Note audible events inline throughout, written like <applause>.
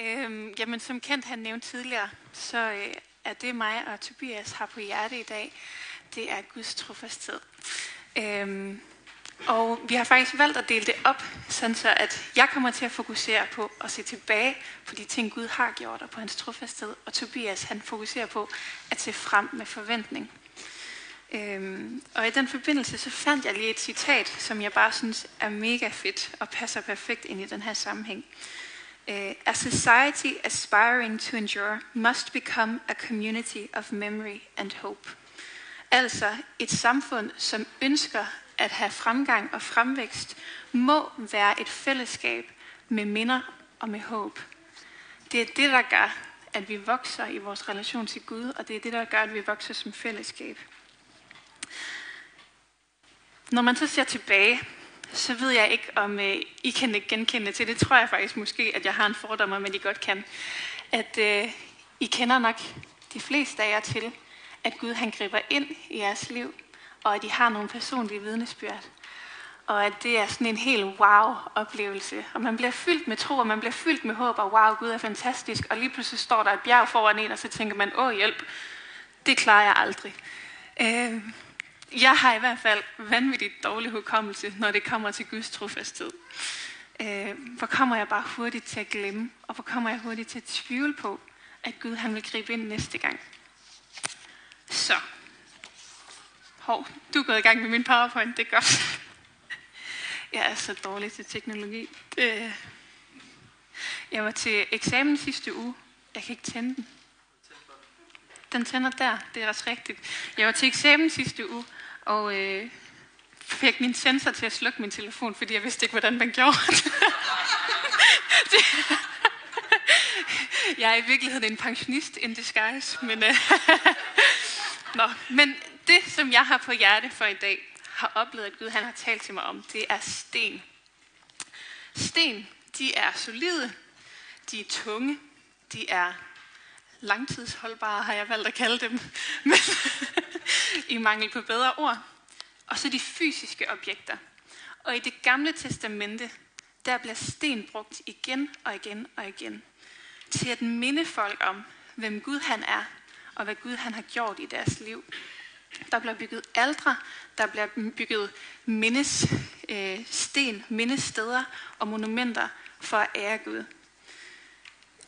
Øhm, jamen, som Kent han nævnte tidligere, så øh, er det mig og Tobias har på hjerte i dag, det er Guds trofasthed. Øhm, og vi har faktisk valgt at dele det op, sådan så at jeg kommer til at fokusere på at se tilbage på de ting, Gud har gjort, og på hans trofasthed. Og Tobias han fokuserer på at se frem med forventning. Øhm, og i den forbindelse så fandt jeg lige et citat, som jeg bare synes er mega fedt og passer perfekt ind i den her sammenhæng. Uh, a society aspiring to endure must become a community of memory and hope. Altså et samfund, som ønsker at have fremgang og fremvækst, må være et fællesskab med minder og med håb. Det er det, der gør, at vi vokser i vores relation til Gud, og det er det, der gør, at vi vokser som fællesskab. Når man så ser tilbage, så ved jeg ikke, om øh, I kan genkende til det. tror jeg faktisk måske, at jeg har en fordom om, at I godt kan. At øh, I kender nok de fleste af jer til, at Gud han griber ind i jeres liv, og at I har nogle personlige vidnesbyrd. Og at det er sådan en helt wow-oplevelse. Og man bliver fyldt med tro, og man bliver fyldt med håb, og wow, Gud er fantastisk. Og lige pludselig står der et bjerg foran en, og så tænker man, åh hjælp, det klarer jeg aldrig. Øh, jeg har i hvert fald vanvittigt dårlig hukommelse, når det kommer til Guds trofasthed. Øh, hvor kommer jeg bare hurtigt til at glemme, og hvor kommer jeg hurtigt til at tvivle på, at Gud han vil gribe ind næste gang. Så. Hov, du er gået i gang med min powerpoint, det er godt. <laughs> Jeg er så dårlig til teknologi. Det... Jeg var til eksamen sidste uge. Jeg kan ikke tænde den. Den tænder der, det er også rigtigt. Jeg var til eksamen sidste uge, og øh, fik min sensor til at slukke min telefon, fordi jeg vidste ikke, hvordan man gjorde <laughs> det. jeg er i virkeligheden en pensionist in disguise, men, øh, <laughs> Nå, men det, som jeg har på hjerte for i dag, har oplevet, at Gud han har talt til mig om, det er sten. Sten, de er solide, de er tunge, de er langtidsholdbare, har jeg valgt at kalde dem, <laughs> men i mangel på bedre ord. Og så de fysiske objekter. Og i det gamle testamente, der bliver sten brugt igen og igen og igen til at minde folk om, hvem Gud han er, og hvad Gud han har gjort i deres liv. Der bliver bygget aldre, der bliver bygget mindes, øh, sten, mindesteder og monumenter for at ære Gud.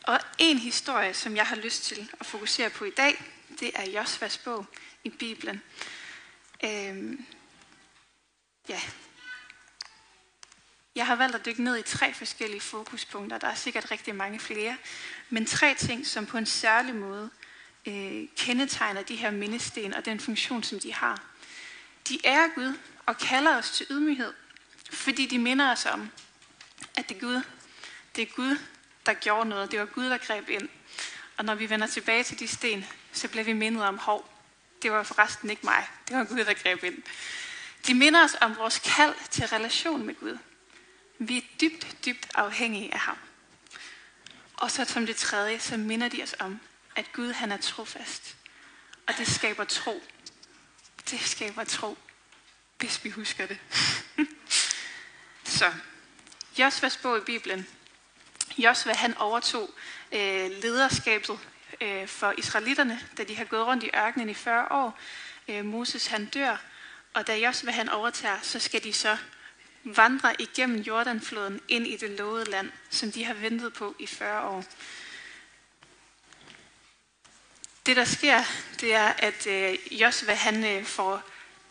Og en historie, som jeg har lyst til at fokusere på i dag, det er Josvas bog i Bibelen. Øhm, ja. Jeg har valgt at dykke ned i tre forskellige fokuspunkter. Der er sikkert rigtig mange flere. Men tre ting, som på en særlig måde øh, kendetegner de her mindesten og den funktion, som de har. De er Gud og kalder os til ydmyghed, fordi de minder os om, at det er Gud, det er Gud, der gjorde noget. Det var Gud, der greb ind. Og når vi vender tilbage til de sten, så bliver vi mindet om, hov, det var forresten ikke mig. Det var Gud, der greb ind. De minder os om vores kald til relation med Gud. Vi er dybt, dybt afhængige af ham. Og så som det tredje, så minder de os om, at Gud han er trofast. Og det skaber tro. Det skaber tro, hvis vi husker det. <laughs> så, Josvas bog i Bibelen. Josva han overtog øh, lederskabet øh, for israelitterne, da de har gået rundt i ørkenen i 40 år. Øh, Moses han dør, og da Josva han overtager, så skal de så vandre igennem Jordanfloden ind i det lovede land, som de har ventet på i 40 år. Det der sker, det er, at øh, Josva han øh, får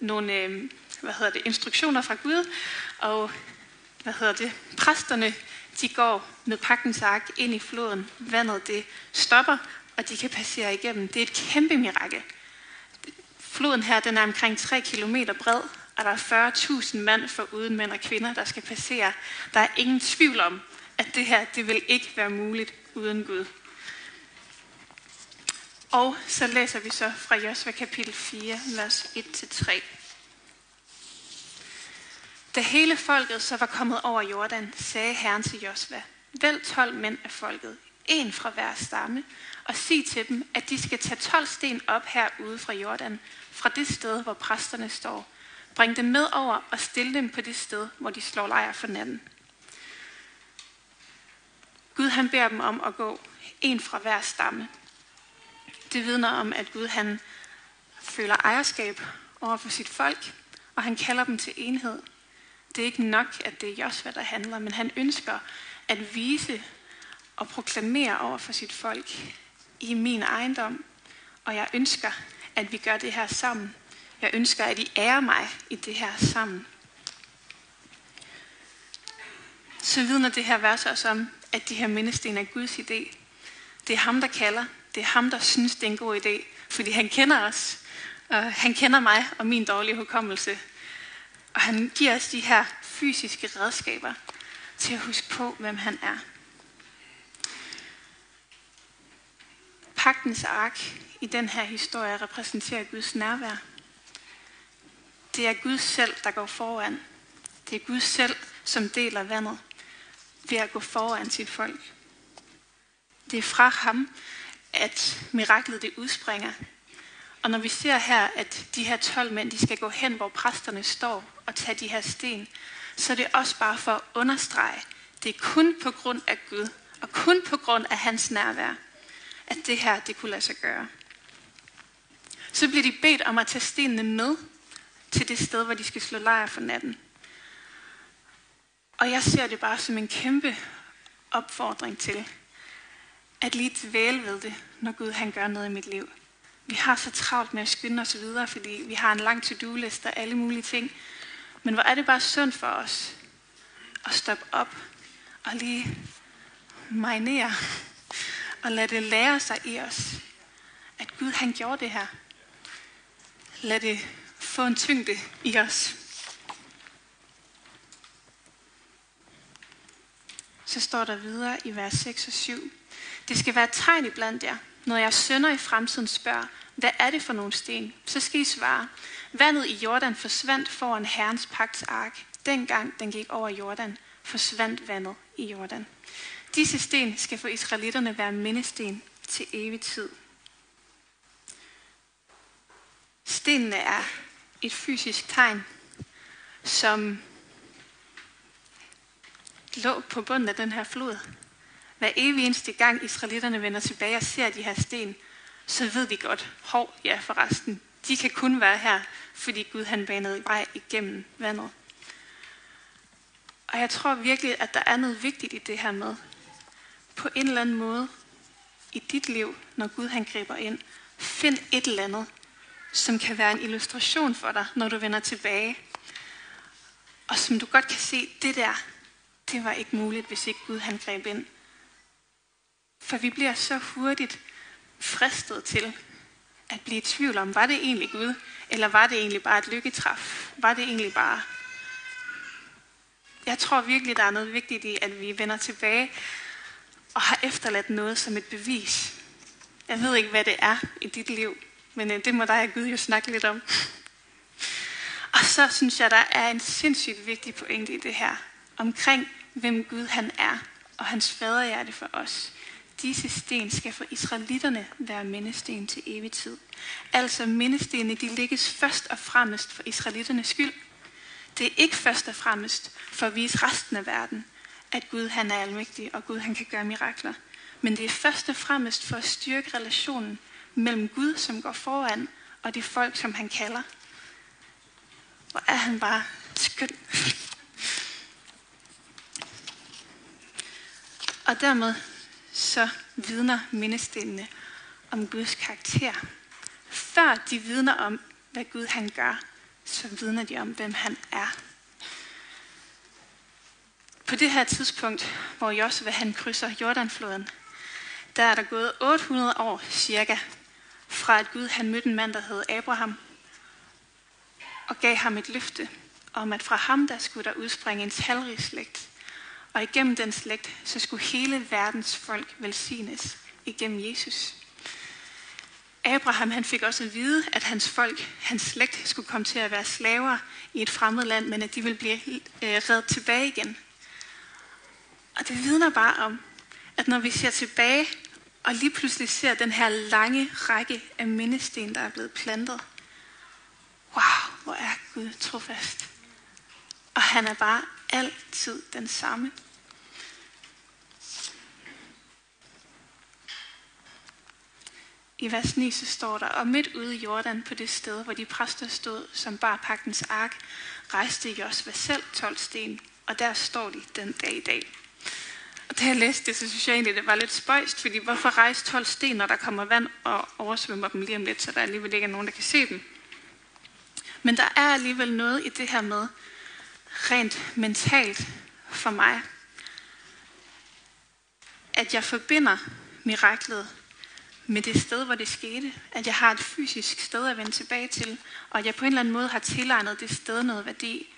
nogle øh, hvad hedder det, instruktioner fra Gud, og hvad hedder det, præsterne de går med pakkens ark ind i floden. Vandet det stopper, og de kan passere igennem. Det er et kæmpe mirakel. Floden her den er omkring 3 km bred, og der er 40.000 mand for uden mænd og kvinder, der skal passere. Der er ingen tvivl om, at det her det vil ikke være muligt uden Gud. Og så læser vi så fra Josva kapitel 4, vers 1-3. Da hele folket så var kommet over Jordan, sagde Herren til Josva, Vælg 12 mænd af folket, en fra hver stamme, og sig til dem, at de skal tage 12 sten op herude fra Jordan, fra det sted, hvor præsterne står. Bring dem med over og stil dem på det sted, hvor de slår lejr for natten. Gud han beder dem om at gå en fra hver stamme. Det vidner om, at Gud han føler ejerskab over for sit folk, og han kalder dem til enhed. Det er ikke nok, at det er Josva, der handler, men han ønsker at vise og proklamere over for sit folk i min ejendom, og jeg ønsker, at vi gør det her sammen. Jeg ønsker, at I ærer mig i det her sammen. Så vidner det her vers også om, at de her mindesten er Guds idé. Det er ham, der kalder. Det er ham, der synes, det er en god idé. Fordi han kender os. Og han kender mig og min dårlige hukommelse. Og han giver os de her fysiske redskaber til at huske på, hvem han er. Pagtens ark i den her historie repræsenterer Guds nærvær. Det er Gud selv, der går foran. Det er Gud selv, som deler vandet ved at gå foran sit folk. Det er fra ham, at miraklet det udspringer. Og når vi ser her, at de her 12 mænd, de skal gå hen, hvor præsterne står og tage de her sten, så er det også bare for at understrege, det er kun på grund af Gud, og kun på grund af hans nærvær, at det her, det kunne lade sig gøre. Så bliver de bedt om at tage stenene med til det sted, hvor de skal slå lejr for natten. Og jeg ser det bare som en kæmpe opfordring til, at lige dvæle ved det, når Gud han gør noget i mit liv. Vi har så travlt med at skynde os videre, fordi vi har en lang to-do-liste og alle mulige ting. Men hvor er det bare sundt for os at stoppe op og lige marinere og lad det lære sig i os, at Gud han gjorde det her. Lad det få en tyngde i os. Så står der videre i vers 6 og 7. Det skal være et tegn iblandt jer, når jeg sønder i fremtiden spørger, hvad er det for nogle sten? Så skal I svare, vandet i Jordan forsvandt foran Herrens pagts ark. Dengang den gik over Jordan, forsvandt vandet i Jordan. Disse sten skal for israelitterne være mindesten til evig tid. Stenene er et fysisk tegn, som lå på bunden af den her flod. Hver evig eneste gang israelitterne vender tilbage og ser de her sten, så ved de godt, hov, ja forresten, de kan kun være her, fordi Gud han banede vej igennem vandet. Og jeg tror virkelig, at der er noget vigtigt i det her med, på en eller anden måde i dit liv, når Gud han griber ind, find et eller andet, som kan være en illustration for dig, når du vender tilbage. Og som du godt kan se, det der, det var ikke muligt, hvis ikke Gud han greb ind. For vi bliver så hurtigt fristet til at blive i tvivl om, var det egentlig Gud, eller var det egentlig bare et lykketræf? Var det egentlig bare... Jeg tror virkelig, der er noget vigtigt i, at vi vender tilbage og har efterladt noget som et bevis. Jeg ved ikke, hvad det er i dit liv, men øh, det må dig og Gud jo snakke lidt om. Og så synes jeg, der er en sindssygt vigtig pointe i det her, omkring hvem Gud han er, og hans faderhjerte for os. Disse sten skal for israelitterne være mindesten til evig tid. Altså mindestenene, de lægges først og fremmest for israelitternes skyld. Det er ikke først og fremmest for at vise resten af verden, at Gud han er almægtig, og Gud han kan gøre mirakler. Men det er først og fremmest for at styrke relationen mellem Gud, som går foran, og de folk, som han kalder. Hvor er han bare skøn. Og dermed så vidner mindestenene om Guds karakter. Før de vidner om, hvad Gud han gør, så vidner de om, hvem han er. På det her tidspunkt, hvor Josua han krydser Jordanfloden, der er der gået 800 år cirka, fra at Gud han mødte en mand, der hed Abraham, og gav ham et løfte om, at fra ham der skulle der udspringe en talrig slægt, og igennem den slægt, så skulle hele verdens folk velsignes igennem Jesus. Abraham han fik også at vide, at hans folk, hans slægt, skulle komme til at være slaver i et fremmed land, men at de ville blive øh, reddet tilbage igen. Og det vidner bare om, at når vi ser tilbage og lige pludselig ser den her lange række af mindesten, der er blevet plantet, wow, hvor er Gud trofast. Og han er bare altid den samme. I vers 9 så står der, og midt ude i Jordan på det sted, hvor de præster stod, som bar pagtens ark, rejste Josva selv 12 sten, og der står de den dag i dag. Og da jeg læste det, så synes jeg egentlig, det var lidt spøjst, fordi hvorfor rejse 12 sten, når der kommer vand og oversvømmer dem lige om lidt, så der alligevel ikke er nogen, der kan se dem. Men der er alligevel noget i det her med, rent mentalt for mig, at jeg forbinder miraklet med det sted, hvor det skete. At jeg har et fysisk sted at vende tilbage til, og at jeg på en eller anden måde har tilegnet det sted noget værdi.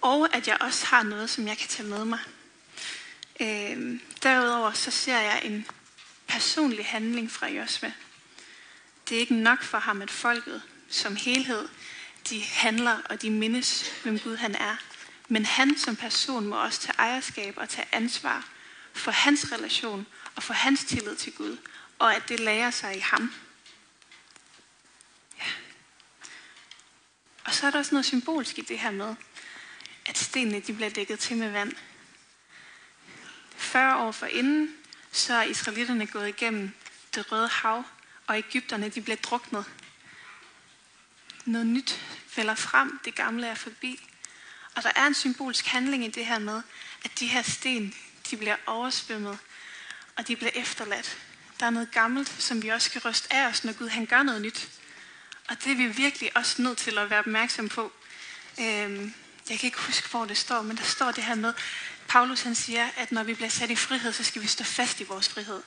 Og at jeg også har noget, som jeg kan tage med mig. Øh, derudover så ser jeg en personlig handling fra Josva. Det er ikke nok for ham, at folket som helhed, de handler og de mindes, hvem Gud han er. Men han som person må også tage ejerskab og tage ansvar for hans relation og for hans tillid til Gud, og at det lærer sig i ham. Ja. Og så er der også noget symbolsk i det her med, at stenene de bliver dækket til med vand. 40 år forinden, så er israelitterne gået igennem det røde hav, og Ægypterne de bliver druknet. Noget nyt falder frem, det gamle er forbi. Og der er en symbolsk handling i det her med, at de her sten, de bliver oversvømmet, og de bliver efterladt. Der er noget gammelt, som vi også skal ryste af os, når Gud han gør noget nyt. Og det er vi virkelig også nødt til at være opmærksom på. Øhm, jeg kan ikke huske, hvor det står, men der står det her med, Paulus han siger, at når vi bliver sat i frihed, så skal vi stå fast i vores frihed.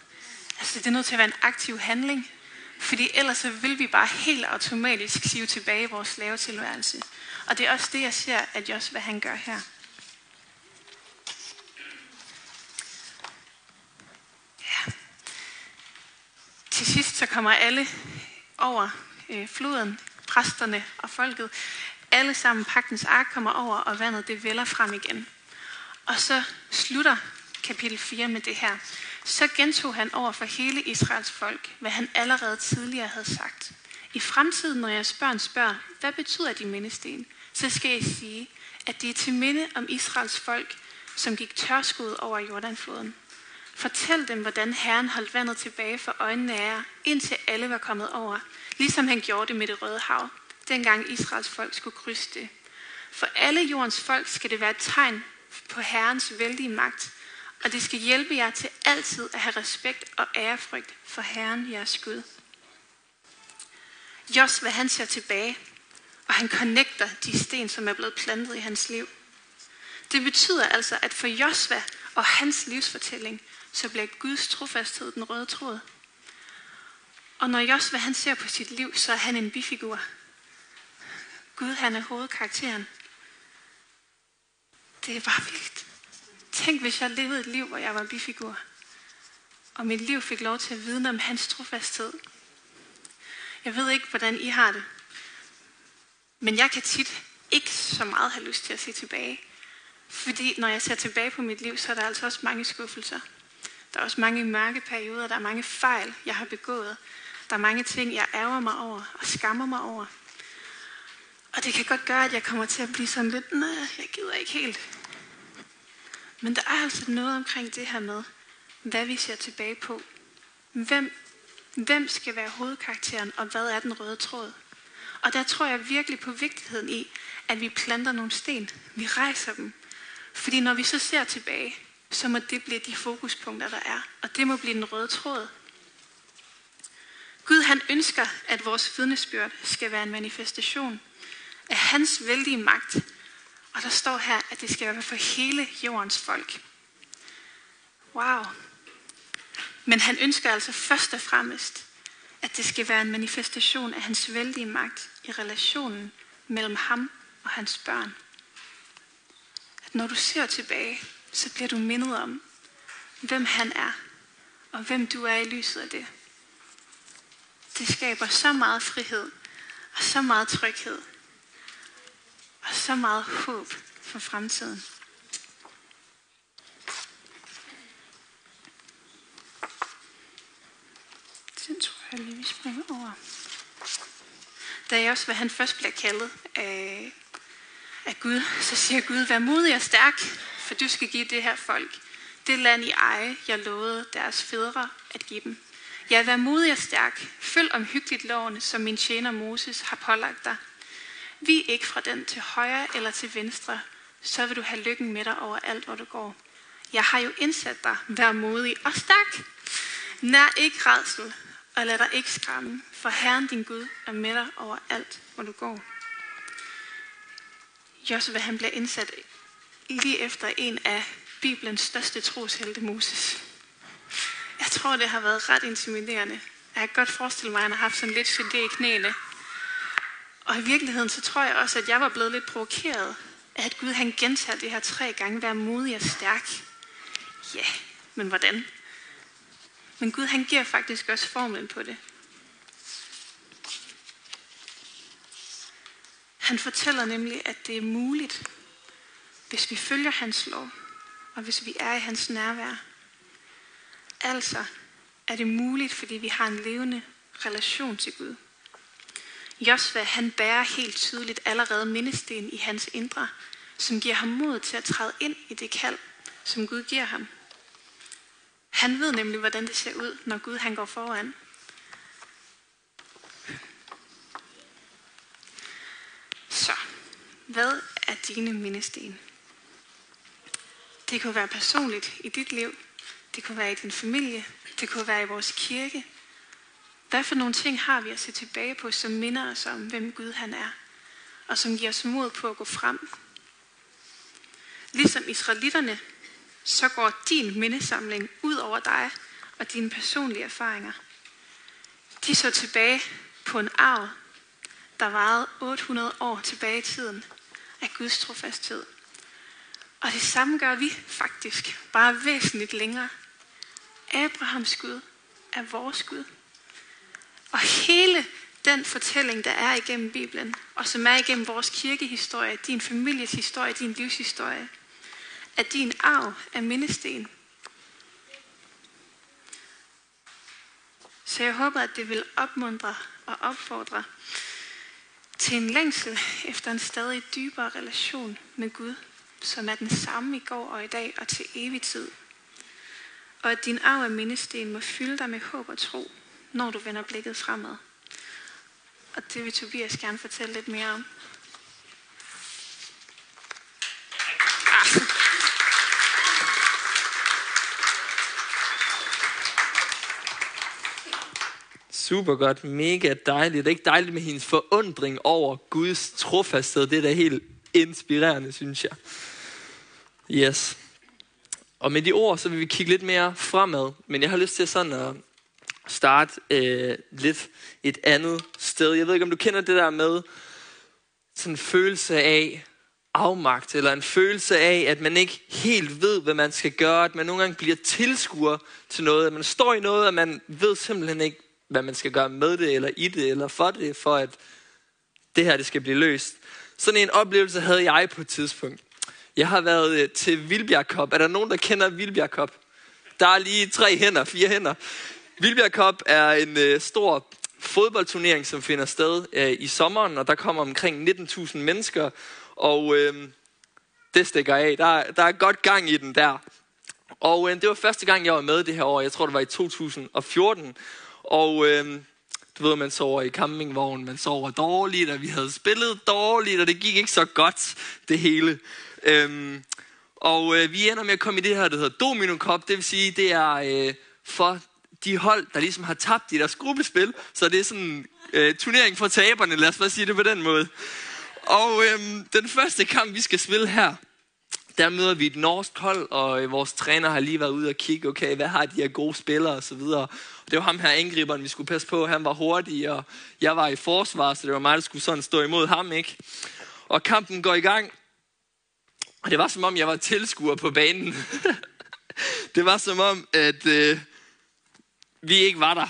Altså det er nødt til at være en aktiv handling, fordi ellers så vil vi bare helt automatisk sive tilbage i vores slavetilværelse. Og det er også det, jeg ser, at Jos, hvad han gør her. Ja. Til sidst så kommer alle over øh, floden, præsterne og folket. Alle sammen pagtens ark kommer over, og vandet det vælger frem igen. Og så slutter kapitel 4 med det her. Så gentog han over for hele Israels folk, hvad han allerede tidligere havde sagt. I fremtiden, når jeres børn spørger, hvad betyder de mindesten, så skal I sige, at det er til minde om Israels folk, som gik tørskud over Jordanfloden. Fortæl dem, hvordan Herren holdt vandet tilbage for øjnene af jer, indtil alle var kommet over, ligesom han gjorde det med det røde hav, dengang Israels folk skulle krydse det. For alle jordens folk skal det være et tegn på Herrens vældige magt, og det skal hjælpe jer til altid at have respekt og ærefrygt for Herren, jeres Gud. Josva, han ser tilbage, og han connecter de sten, som er blevet plantet i hans liv. Det betyder altså, at for Josva og hans livsfortælling, så bliver Guds trofasthed den røde tråd. Og når Josva han ser på sit liv, så er han en bifigur. Gud han er hovedkarakteren. Det er bare vildt. Tænk, hvis jeg levede et liv, hvor jeg var bifigur. Og mit liv fik lov til at vidne om hans trofasthed. Jeg ved ikke, hvordan I har det. Men jeg kan tit ikke så meget have lyst til at se tilbage. Fordi når jeg ser tilbage på mit liv, så er der altså også mange skuffelser. Der er også mange mørke perioder, der er mange fejl, jeg har begået. Der er mange ting, jeg ærger mig over og skammer mig over. Og det kan godt gøre, at jeg kommer til at blive sådan lidt, nej, jeg gider ikke helt. Men der er altså noget omkring det her med, hvad vi ser tilbage på. Hvem, hvem skal være hovedkarakteren, og hvad er den røde tråd? Og der tror jeg virkelig på vigtigheden i, at vi planter nogle sten. Vi rejser dem. Fordi når vi så ser tilbage, så må det blive de fokuspunkter, der er. Og det må blive den røde tråd. Gud han ønsker, at vores vidnesbyrd skal være en manifestation af hans vældige magt. Og der står her, at det skal være for hele jordens folk. Wow. Men han ønsker altså først og fremmest, at det skal være en manifestation af hans vældige magt i relationen mellem ham og hans børn. At når du ser tilbage, så bliver du mindet om, hvem han er, og hvem du er i lyset af det. Det skaber så meget frihed og så meget tryghed og så meget håb for fremtiden. Den tror jeg lige, vi springer over. Da jeg også, hvad han først bliver kaldet af, af Gud, så siger Gud, vær modig og stærk, for du skal give det her folk det land i eje, jeg lovede deres fædre at give dem. Ja, vær modig og stærk. Følg omhyggeligt loven, som min tjener Moses har pålagt dig. Vi ikke fra den til højre eller til venstre, så vil du have lykken med dig over alt, hvor du går. Jeg har jo indsat dig. Vær modig og stærk. Nær ikke redsel, og lad dig ikke skræmme, for Herren din Gud er med dig over alt, hvor du går. Josua han bliver indsat lige efter en af Bibelens største troshelte, Moses. Jeg tror, det har været ret intimiderende. Jeg kan godt forestille mig, at han har haft sådan lidt gelé i knæene. Og i virkeligheden, så tror jeg også, at jeg var blevet lidt provokeret af, at Gud han gentager det her tre gange, være modig og stærk. Ja, men hvordan? Men Gud han giver faktisk også formlen på det. Han fortæller nemlig, at det er muligt, hvis vi følger hans lov, og hvis vi er i hans nærvær. Altså er det muligt, fordi vi har en levende relation til Gud. Josva, han bærer helt tydeligt allerede mindesten i hans indre, som giver ham mod til at træde ind i det kald, som Gud giver ham. Han ved nemlig, hvordan det ser ud, når Gud han går foran. Så, hvad er dine mindesten? Det kunne være personligt i dit liv. Det kunne være i din familie. Det kunne være i vores kirke. Hvad for nogle ting har vi at se tilbage på, som minder os om, hvem Gud han er? Og som giver os mod på at gå frem. Ligesom israelitterne, så går din mindesamling ud over dig og dine personlige erfaringer. De så tilbage på en arv, der varede 800 år tilbage i tiden af Guds trofasthed. Og det samme gør vi faktisk, bare væsentligt længere. Abrahams Gud er vores Gud. Og hele den fortælling, der er igennem Bibelen, og som er igennem vores kirkehistorie, din families historie, din livshistorie, er din arv af mindesten. Så jeg håber, at det vil opmuntre og opfordre til en længsel efter en stadig dybere relation med Gud, som er den samme i går og i dag og til evig tid. Og at din arv af mindesten må fylde dig med håb og tro, når du vender blikket fremad. Og det vil Tobias gerne fortælle lidt mere om. Ah. Super godt, mega dejligt. Det er ikke dejligt med hendes forundring over Guds trofasthed. Det er da helt inspirerende, synes jeg. Yes. Og med de ord, så vil vi kigge lidt mere fremad. Men jeg har lyst til sådan at starte øh, lidt et andet sted. Jeg ved ikke, om du kender det der med sådan en følelse af afmagt, eller en følelse af, at man ikke helt ved, hvad man skal gøre, at man nogle gange bliver tilskuer til noget, at man står i noget, og man ved simpelthen ikke, hvad man skal gøre med det, eller i det, eller for det, for at det her det skal blive løst. Sådan en oplevelse havde jeg på et tidspunkt. Jeg har været øh, til Vildbjerg Cup. Er der nogen, der kender Vildbjerg Cup? Der er lige tre hænder, fire hænder. Vildbjerg Cup er en øh, stor fodboldturnering, som finder sted øh, i sommeren, og der kommer omkring 19.000 mennesker, og øh, det stikker af. Der, der er godt gang i den der. Og øh, det var første gang, jeg var med det her år. Jeg tror, det var i 2014. Og øh, du ved, man sover i campingvognen, man sover dårligt, og vi havde spillet dårligt, og det gik ikke så godt, det hele. Øhm, og øh, vi ender med at komme i det her, der hedder Domino Cup. Det vil sige, det er øh, for de hold, der ligesom har tabt i deres gruppespil. Så det er sådan en øh, turnering for taberne, lad os bare sige det på den måde. Og øh, den første kamp, vi skal spille her, der møder vi et norsk hold, og øh, vores træner har lige været ude og kigge, okay, hvad har de her gode spillere og så videre. Det var ham her angriberen, vi skulle passe på. Han var hurtig, og jeg var i forsvar, så det var mig, der skulle sådan stå imod ham, ikke? Og kampen går i gang, og det var som om, jeg var tilskuer på banen. <laughs> det var som om, at øh, vi ikke var der.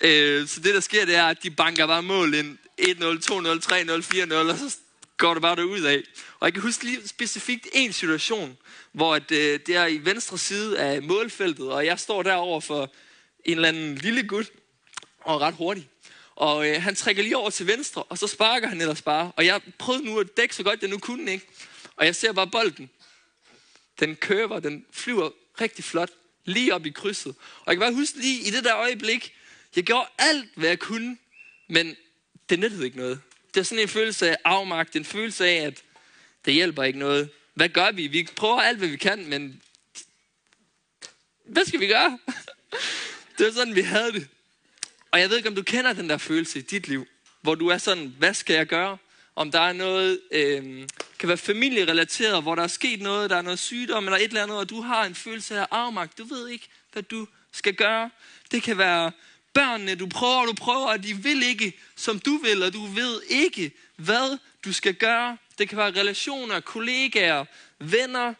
Øh, så det, der sker, det er, at de banker bare mål ind. 1-0, 2-0, 3-0, 4-0, og så går det bare derud af. Og jeg kan huske lige specifikt en situation, hvor at, øh, det er i venstre side af målfeltet, og jeg står derover for en eller anden lille gut, og ret hurtig. Og øh, han trækker lige over til venstre, og så sparker han ellers bare. Og jeg prøvede nu at dække så godt, jeg nu kunne, ikke? Og jeg ser bare bolden. Den kører, den flyver rigtig flot lige op i krydset. Og jeg kan bare huske lige i det der øjeblik, Jeg gjorde alt, hvad jeg kunne, men det nyttede ikke noget. Det er sådan en følelse af afmagt, en følelse af, at det hjælper ikke noget. Hvad gør vi? Vi prøver alt, hvad vi kan, men hvad skal vi gøre? <laughs> det var sådan, vi havde det. Og jeg ved ikke, om du kender den der følelse i dit liv, hvor du er sådan, hvad skal jeg gøre? Om der er noget, øh, kan være familierelateret, hvor der er sket noget, der er noget sygdom eller et eller andet, og du har en følelse af afmagt. Du ved ikke, hvad du skal gøre. Det kan være børnene, du prøver, og du prøver, og de vil ikke, som du vil, og du ved ikke, hvad du skal gøre. Det kan være relationer, kollegaer, venner,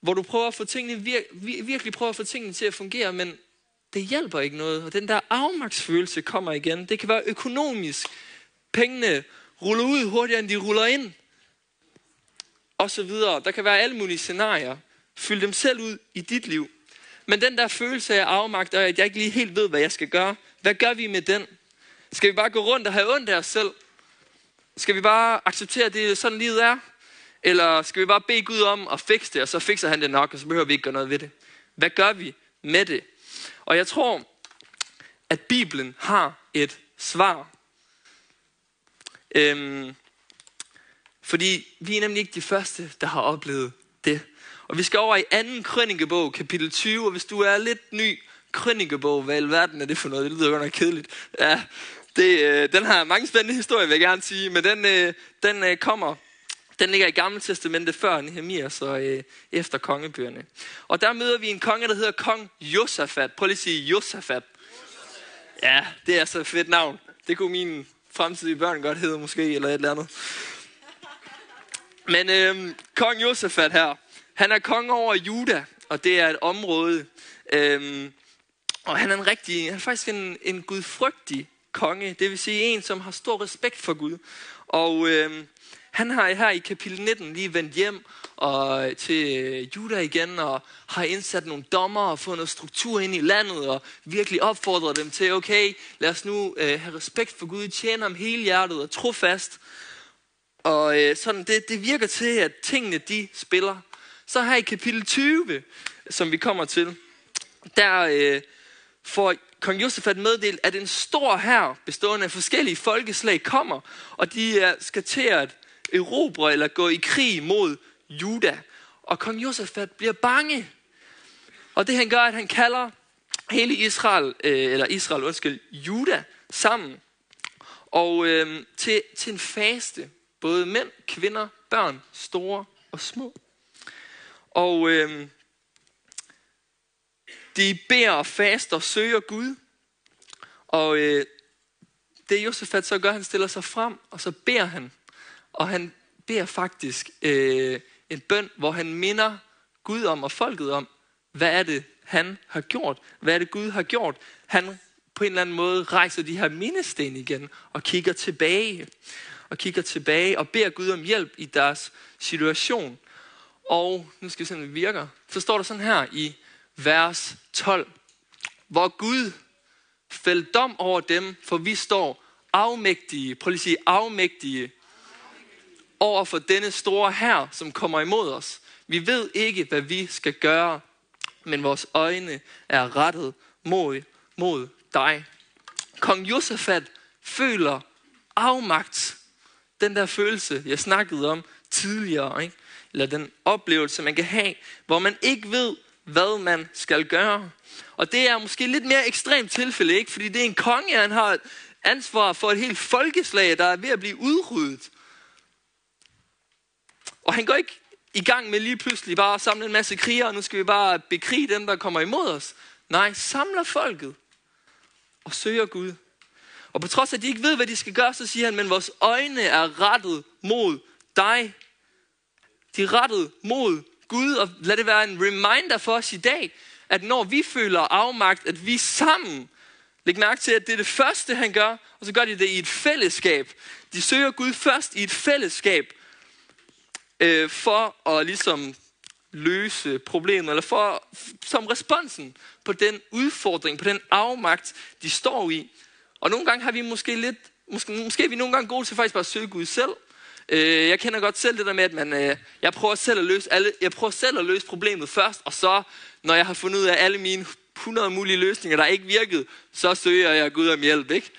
hvor du prøver at få tingene, vir, virkelig prøver at få tingene til at fungere, men det hjælper ikke noget. Og den der afmagtsfølelse kommer igen. Det kan være økonomisk. Pengene ruller ud hurtigere, end de ruller ind. Og så videre. Der kan være alle mulige scenarier. Fyld dem selv ud i dit liv. Men den der følelse af afmagt, og at jeg ikke lige helt ved, hvad jeg skal gøre. Hvad gør vi med den? Skal vi bare gå rundt og have ondt af os selv? Skal vi bare acceptere, at det er sådan livet er? Eller skal vi bare bede Gud om at fikse det, og så fikser han det nok, og så behøver vi ikke gøre noget ved det? Hvad gør vi med det? Og jeg tror, at Bibelen har et svar. Øhm, fordi vi er nemlig ikke de første, der har oplevet det. Og vi skal over i anden krønikebog, kapitel 20, og hvis du er lidt ny krønikebog, hvad i verden er det for noget? Det lyder godt nok kedeligt. Ja, det, øh, den har mange spændende historier, vil jeg gerne sige, men den, øh, den øh, kommer den ligger i Gamle Testamentet før Nehemiah, så øh, efter kongebøgerne. Og der møder vi en konge, der hedder kong Josafat. Prøv lige at sige Josafat. Ja, det er så et fedt navn. Det kunne min fremtidige børn godt hedde måske, eller et eller andet. Men øh, kong Josafat her, han er konge over Juda, og det er et område. Øh, og han er en rigtig, han er faktisk en, en gudfrygtig konge. Det vil sige en, som har stor respekt for Gud. Og øh, han har her i kapitel 19 lige vendt hjem og øh, til øh, Juda igen og har indsat nogle dommer og fået noget struktur ind i landet og virkelig opfordret dem til, okay, lad os nu øh, have respekt for Gud, tjene ham hele hjertet og trofast. Og øh, sådan, det, det virker til, at tingene de spiller. Så her i kapitel 20, som vi kommer til, der øh, får kong Josefat meddelt, at en stor hær bestående af forskellige folkeslag kommer, og de skal til at erobre eller gå i krig mod Juda. Og kong Josafat bliver bange. Og det han gør, at han kalder hele Israel, øh, eller Israel, undskyld, Juda sammen. Og øh, til, til en faste. Både mænd, kvinder, børn, store og små. Og øh, de beder og faster og søger Gud. Og øh, det Josefat så gør, han stiller sig frem, og så beder han og han beder faktisk øh, en bøn, hvor han minder Gud om og folket om, hvad er det, han har gjort? Hvad er det, Gud har gjort? Han på en eller anden måde rejser de her mindesten igen og kigger tilbage. Og kigger tilbage og beder Gud om hjælp i deres situation. Og nu skal vi se, om det virker. Så står der sådan her i vers 12. Hvor Gud fældte dom over dem, for vi står afmægtige, prøv lige at sige afmægtige over for denne store her, som kommer imod os. Vi ved ikke, hvad vi skal gøre, men vores øjne er rettet mod, mod dig. Kong Josafat føler afmagt. Den der følelse, jeg snakkede om tidligere, ikke? eller den oplevelse, man kan have, hvor man ikke ved, hvad man skal gøre. Og det er måske lidt mere ekstremt tilfælde, ikke? fordi det er en konge, han har ansvar for et helt folkeslag, der er ved at blive udryddet. Og han går ikke i gang med lige pludselig bare at samle en masse krigere, og nu skal vi bare bekrige dem, der kommer imod os. Nej, samler folket og søger Gud. Og på trods af, at de ikke ved, hvad de skal gøre, så siger han, men vores øjne er rettet mod dig. De er rettet mod Gud, og lad det være en reminder for os i dag, at når vi føler afmagt, at vi sammen, læg mærke til, at det er det første, han gør, og så gør de det i et fællesskab. De søger Gud først i et fællesskab, øh, for at ligesom løse problemet, eller for, som responsen på den udfordring, på den afmagt, de står i. Og nogle gange har vi måske lidt, måske, måske er vi nogle gange gode til faktisk bare at søge Gud selv. Øh, jeg kender godt selv det der med, at man, øh, jeg, prøver selv at løse alle, jeg prøver selv at løse problemet først, og så, når jeg har fundet ud af alle mine 100 mulige løsninger, der ikke virkede, så søger jeg Gud om hjælp, ikke?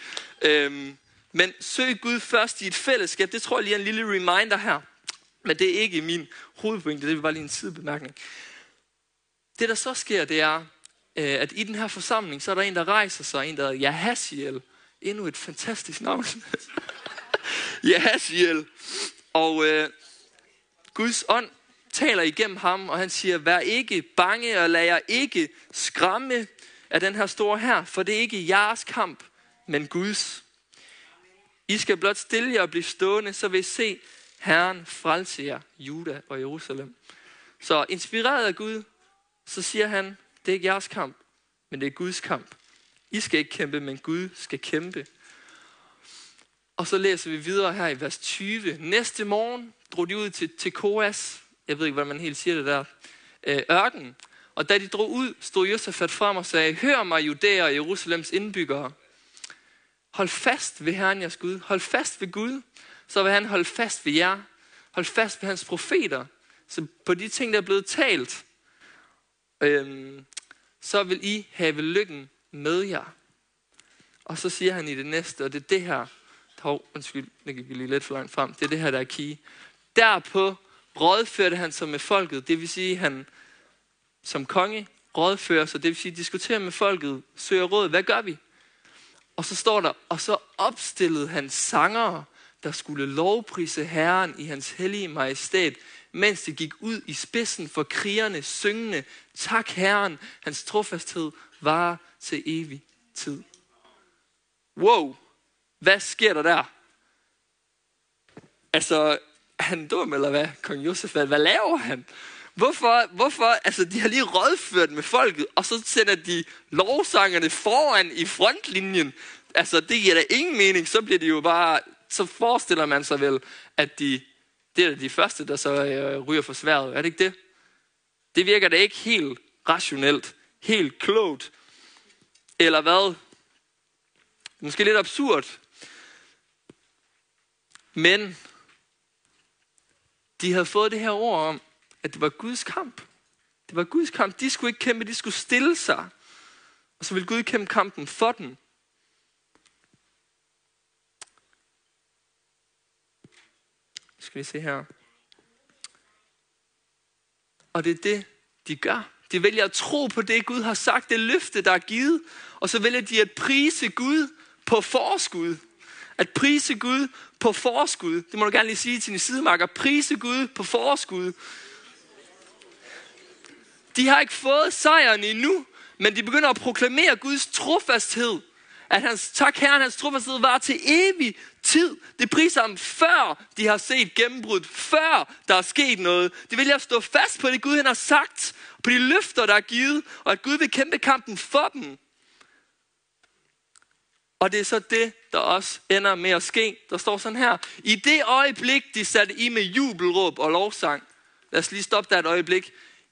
Øhm, men søg Gud først i et fællesskab, det tror jeg lige er en lille reminder her. Men det er ikke min hovedpointe, det er bare lige en sidebemærkning. Det der så sker, det er, øh, at i den her forsamling, så er der en, der rejser sig, en der hedder Jahasiel. Endnu et fantastisk navn. <laughs> Jahasiel. Og øh, Guds ånd taler igennem ham, og han siger, vær ikke bange, og lad jer ikke skræmme af den her store her, for det er ikke jeres kamp, men Guds. I skal blot stille jer og blive stående, så vil I se Herren frelse jer, Juda og Jerusalem. Så inspireret af Gud, så siger han, det er ikke jeres kamp, men det er Guds kamp. I skal ikke kæmpe, men Gud skal kæmpe. Og så læser vi videre her i vers 20. Næste morgen drog de ud til Tekoas, jeg ved ikke, hvordan man helt siger det der, øh, ørken. Og da de drog ud, stod Josafat frem og sagde, Hør mig, Judæer og Jerusalems indbyggere. Hold fast ved Herren jeres Gud. Hold fast ved Gud. Så vil han holde fast ved jer. Hold fast ved hans profeter. Så på de ting, der er blevet talt, øhm, så vil I have lykken med jer. Og så siger han i det næste, og det er det her, Hov, undskyld, det gik lige lidt for langt frem. Det er det her, der er key. Derpå rådførte han sig med folket. Det vil sige, han som konge rådfører sig. Det vil sige, diskuterer med folket, søger råd. Hvad gør vi? Og så står der, og så opstillede han sangere, der skulle lovprise Herren i hans hellige majestæt, mens de gik ud i spidsen for krigerne, syngende, tak Herren, hans trofasthed var til evig tid. Wow, hvad sker der der? Altså, er han dum, eller hvad? Kong Josefat, hvad laver han? Hvorfor, hvorfor, altså de har lige rådført med folket, og så sender de lovsangerne foran i frontlinjen. Altså det giver da ingen mening, så bliver de jo bare, så forestiller man sig vel, at de, det er de første, der så øh, ryger for sværet. Er det ikke det? Det virker da ikke helt rationelt, helt klogt. Eller hvad? Måske lidt absurd. Men de havde fået det her ord om, at det var Guds kamp. Det var Guds kamp. De skulle ikke kæmpe, de skulle stille sig. Og så ville Gud kæmpe kampen for dem. Skal vi se her. Og det er det, de gør. De vælger at tro på det, Gud har sagt, det løfte, der er givet. Og så vælger de at prise Gud på forskud. At prise Gud på forskud. Det må du gerne lige sige til din sidemarker. Prise Gud på forskud. De har ikke fået sejren endnu, men de begynder at proklamere Guds trofasthed. At hans, tak herren, hans trofasthed var til evig tid. Det priser ham, før de har set gennembrud, før der er sket noget. De vil jeg stå fast på det, Gud han har sagt, på de løfter, der er givet, og at Gud vil kæmpe kampen for dem. Og det er så det, der også ender med at ske. Der står sådan her. I det øjeblik, de satte i med jubelråb og lovsang. Lad os lige stoppe der et øjeblik.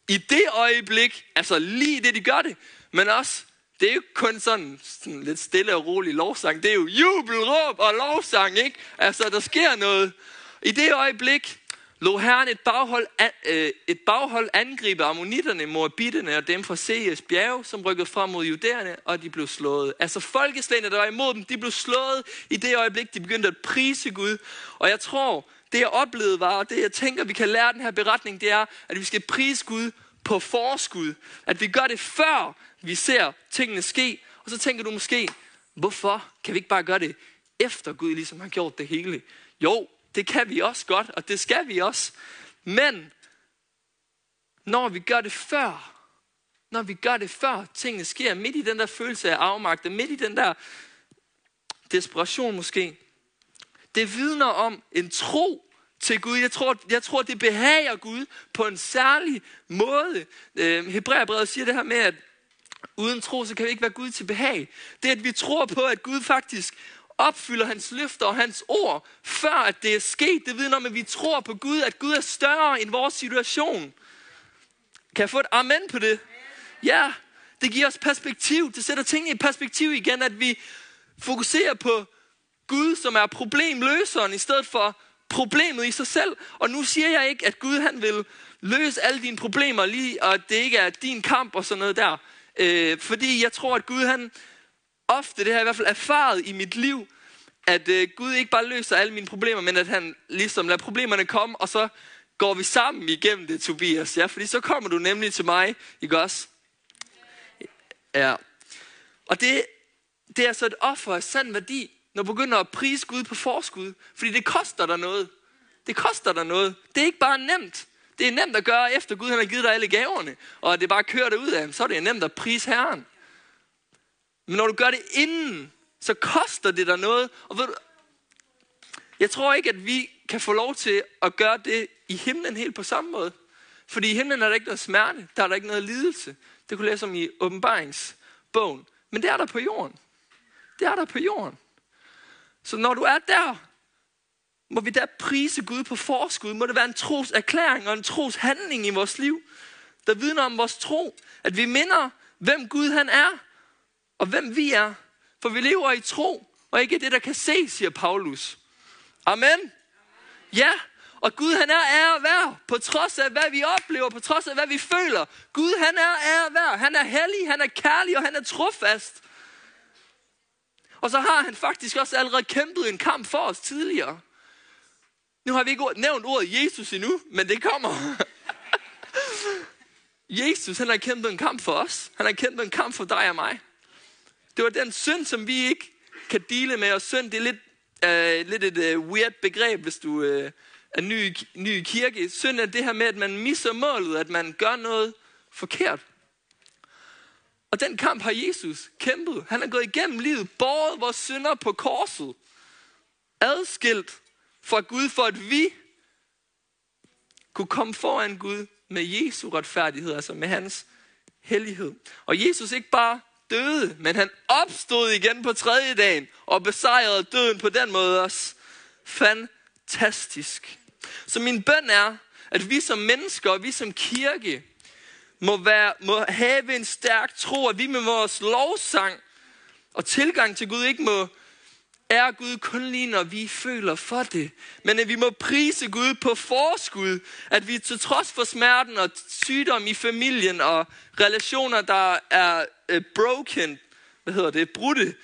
I det øjeblik, altså lige det, de gør det, men også, det er jo kun sådan, sådan lidt stille og rolig lovsang. Det er jo jubelråb og lovsang, ikke? Altså, der sker noget. I det øjeblik, lå Herren et baghold, øh, et baghold angribe ammonitterne, moabitterne og dem fra Sejes bjerge, som rykkede frem mod judæerne, og de blev slået. Altså folkeslagene, der var imod dem, de blev slået i det øjeblik, de begyndte at prise Gud. Og jeg tror, det jeg oplevede var, og det jeg tænker, vi kan lære den her beretning, det er, at vi skal prise Gud på forskud. At vi gør det før vi ser tingene ske. Og så tænker du måske, hvorfor kan vi ikke bare gøre det efter Gud ligesom har gjort det hele? Jo, det kan vi også godt, og det skal vi også. Men når vi gør det før, når vi gør det før tingene sker, midt i den der følelse af afmagt, midt i den der desperation måske, det vidner om en tro til Gud. Jeg tror, jeg tror det behager Gud på en særlig måde. Øh, Hebræerbrevet siger det her med, at uden tro, så kan vi ikke være Gud til behag. Det er, at vi tror på, at Gud faktisk opfylder hans løfter og hans ord, før at det er sket. Det vidner om, at vi tror på Gud, at Gud er større end vores situation. Kan jeg få et amen på det? Ja, det giver os perspektiv. Det sætter tingene i perspektiv igen, at vi fokuserer på Gud, som er problemløseren, i stedet for problemet i sig selv. Og nu siger jeg ikke, at Gud han vil løse alle dine problemer lige, og at det ikke er din kamp og sådan noget der. Øh, fordi jeg tror, at Gud han ofte, det har jeg i hvert fald erfaret i mit liv, at øh, Gud ikke bare løser alle mine problemer, men at han ligesom lader problemerne komme, og så går vi sammen igennem det, Tobias. Ja, fordi så kommer du nemlig til mig, ikke også? Ja. Og det, det er altså et offer af sand værdi, når du begynder at prise Gud på forskud. Fordi det koster dig noget. Det koster dig noget. Det er ikke bare nemt. Det er nemt at gøre, efter Gud han har givet dig alle gaverne. Og det bare kører det ud af ham, så er det nemt at prise Herren. Men når du gør det inden, så koster det dig noget. Og ved du, jeg tror ikke, at vi kan få lov til at gøre det i himlen helt på samme måde. Fordi i himlen er der ikke noget smerte, der er der ikke noget lidelse. Det kunne læse om i åbenbaringsbogen. Men det er der på jorden. Det er der på jorden. Så når du er der, må vi da prise Gud på forskud. Må det være en tros erklæring og en tros handling i vores liv, der vidner om vores tro. At vi minder, hvem Gud han er, og hvem vi er. For vi lever i tro, og ikke det, der kan se, siger Paulus. Amen. Ja, og Gud han er ære værd, på trods af hvad vi oplever, på trods af hvad vi føler. Gud han er ære værd. Han er hellig, han er kærlig, og han er trofast. Og så har han faktisk også allerede kæmpet en kamp for os tidligere. Nu har vi ikke nævnt ordet Jesus endnu, men det kommer. Jesus, han har kæmpet en kamp for os. Han har kæmpet en kamp for dig og mig. Det var den synd, som vi ikke kan dele med. Og synd, det er lidt, uh, lidt et uh, weird begreb, hvis du uh, er ny, ny i kirke. Synd er det her med, at man misser målet, at man gør noget forkert. Og den kamp har Jesus kæmpet. Han har gået igennem livet, båret vores synder på korset. Adskilt fra Gud, for at vi kunne komme foran Gud med Jesu retfærdighed, altså med hans hellighed. Og Jesus ikke bare døde, men han opstod igen på tredje dagen og besejrede døden på den måde også. Fantastisk. Så min bøn er, at vi som mennesker og vi som kirke må, være, må have en stærk tro, at vi med vores lovsang og tilgang til Gud ikke må er Gud kun lige, når vi føler for det. Men at vi må prise Gud på forskud. At vi til trods for smerten og sygdom i familien og relationer, der er uh, broken, hvad hedder det, brudte.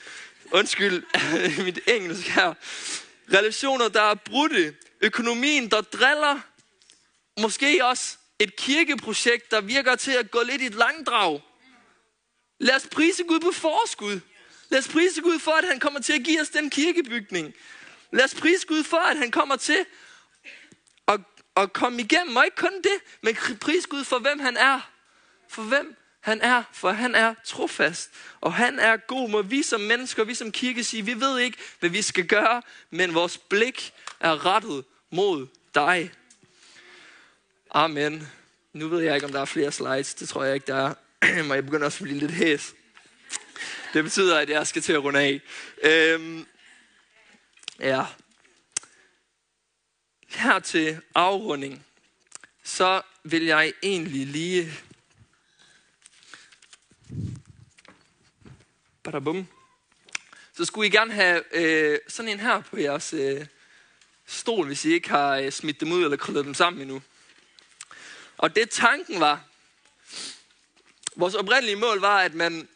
Undskyld <laughs> mit engelsk her. Relationer, der er brudte. Økonomien, der driller. Måske også et kirkeprojekt, der virker til at gå lidt i et langdrag. Lad os prise Gud på forskud. Lad os prise Gud for, at han kommer til at give os den kirkebygning. Lad os prise Gud for, at han kommer til at, at komme igennem. Og ikke kun det, men pris Gud for, hvem han er. For hvem han er, for han er trofast, og han er god. Må vi som mennesker, vi som kirke sige, vi ved ikke, hvad vi skal gøre, men vores blik er rettet mod dig. Amen. Nu ved jeg ikke, om der er flere slides. Det tror jeg ikke, der er. <clears throat> Må jeg begynder også at blive lidt hæs. Det betyder, at jeg skal til at runde af. Øhm, ja. Her til afrunding, så vil jeg egentlig lige... Badabum. Så skulle I gerne have øh, sådan en her på jeres øh, stol, hvis I ikke har øh, smidt dem ud eller krøllet dem sammen endnu. Og det tanken var, vores oprindelige mål var, at man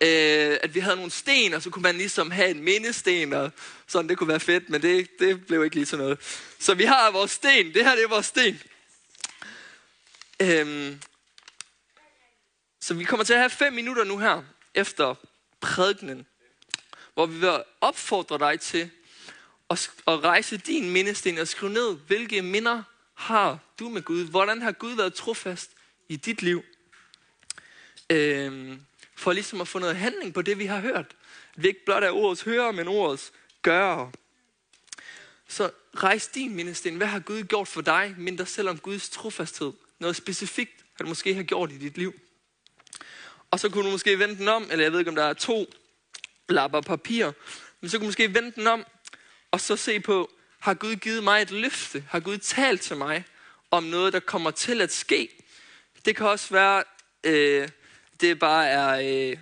øh, at vi havde nogle sten, og så kunne man ligesom have en mindesten, og sådan, det kunne være fedt, men det, det blev ikke lige sådan noget. Så vi har vores sten, det her det er vores sten. Øhm, så vi kommer til at have fem minutter nu her, efter prædikenen, hvor vi vil opfordre dig til at, at rejse din mindesten og skrive ned, hvilke minder har du med Gud? Hvordan har Gud været trofast i dit liv? Øhm, for ligesom at få noget handling på det, vi har hørt. At vi ikke blot er ordets hører, men ordets gør. Så rejs din mindesten. Hvad har Gud gjort for dig? Mind dig selv om Guds trofasthed. Noget specifikt, han måske har gjort i dit liv. Og så kunne du måske vende den om, eller jeg ved ikke, om der er to lapper papir, men så kunne du måske vende den om, og så se på, har Gud givet mig et løfte? Har Gud talt til mig om noget, der kommer til at ske? Det kan også være, øh, det bare er øh,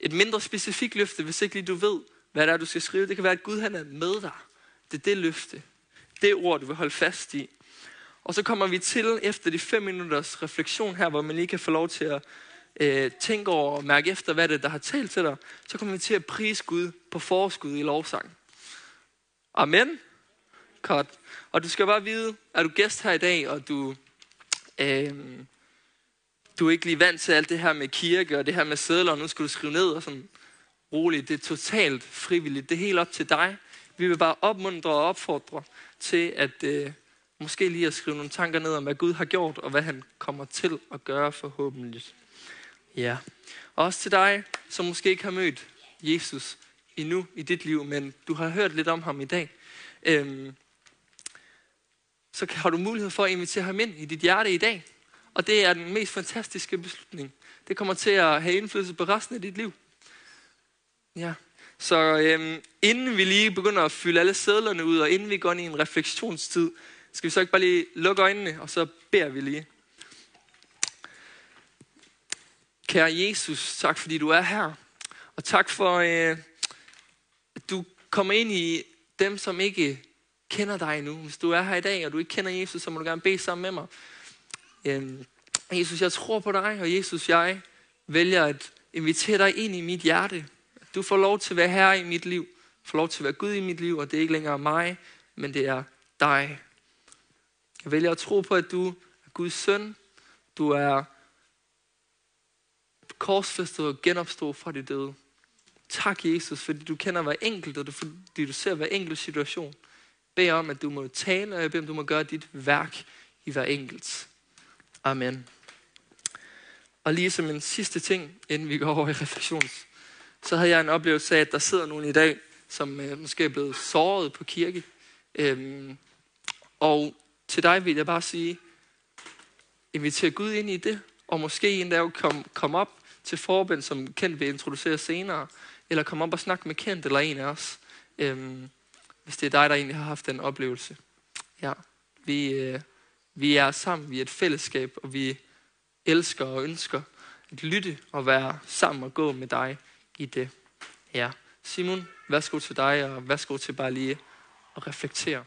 et mindre specifikt løfte, hvis ikke lige du ved, hvad det er, du skal skrive. Det kan være, at Gud han er med dig. Det er det løfte. Det ord, du vil holde fast i. Og så kommer vi til, efter de fem minutters refleksion her, hvor man lige kan få lov til at øh, tænke over og mærke efter, hvad det er, der har talt til dig, så kommer vi til at prise Gud på forskud i lovsang. Amen. Godt. Og du skal bare vide, at du er gæst her i dag, og du, øh, du er ikke lige vant til alt det her med kirke og det her med sædler, og nu skal du skrive ned og sådan roligt. Det er totalt frivilligt. Det er helt op til dig. Vi vil bare opmuntre og opfordre til at øh, måske lige at skrive nogle tanker ned om, hvad Gud har gjort, og hvad han kommer til at gøre forhåbentlig. Ja. Og også til dig, som måske ikke har mødt Jesus endnu i dit liv, men du har hørt lidt om ham i dag. Øhm, så har du mulighed for at invitere ham ind i dit hjerte i dag. Og det er den mest fantastiske beslutning. Det kommer til at have indflydelse på resten af dit liv. Ja. Så øhm, inden vi lige begynder at fylde alle sædlerne ud, og inden vi går ind i en refleksionstid, skal vi så ikke bare lige lukke øjnene, og så beder vi lige. Kære Jesus, tak fordi du er her. Og tak for, øh, at du kommer ind i dem, som ikke kender dig nu. Hvis du er her i dag, og du ikke kender Jesus, så må du gerne bede sammen med mig. Øhm, Jesus, jeg tror på dig, og Jesus, jeg vælger at invitere dig ind i mit hjerte. Du får lov til at være her i mit liv. Får lov til at være Gud i mit liv, og det er ikke længere mig, men det er dig. Jeg vælger at tro på, at du er Guds søn. Du er korsfæstet og genopstået fra de døde. Tak, Jesus, fordi du kender hver enkelt, og fordi du ser hver enkelt situation. Bed om, at du må tale, og jeg beder om, du må gøre dit værk i hver enkelt. Amen. Og lige som en sidste ting, inden vi går over i refleksions, så havde jeg en oplevelse af, at der sidder nogen i dag, som øh, måske er blevet såret på kirke. Øhm, og til dig vil jeg bare sige, inviter Gud ind i det, og måske endda komme kom op til forbind, som Kent vil introducere senere, eller komme op og snakke med Kent eller en af os, øhm, hvis det er dig, der egentlig har haft den oplevelse. Ja, vi, øh, vi er sammen, vi er et fællesskab, og vi elsker og ønsker at lytte og være sammen og gå med dig i det. Ja, Simon, værsgo til dig, og værsgo til bare lige at reflektere.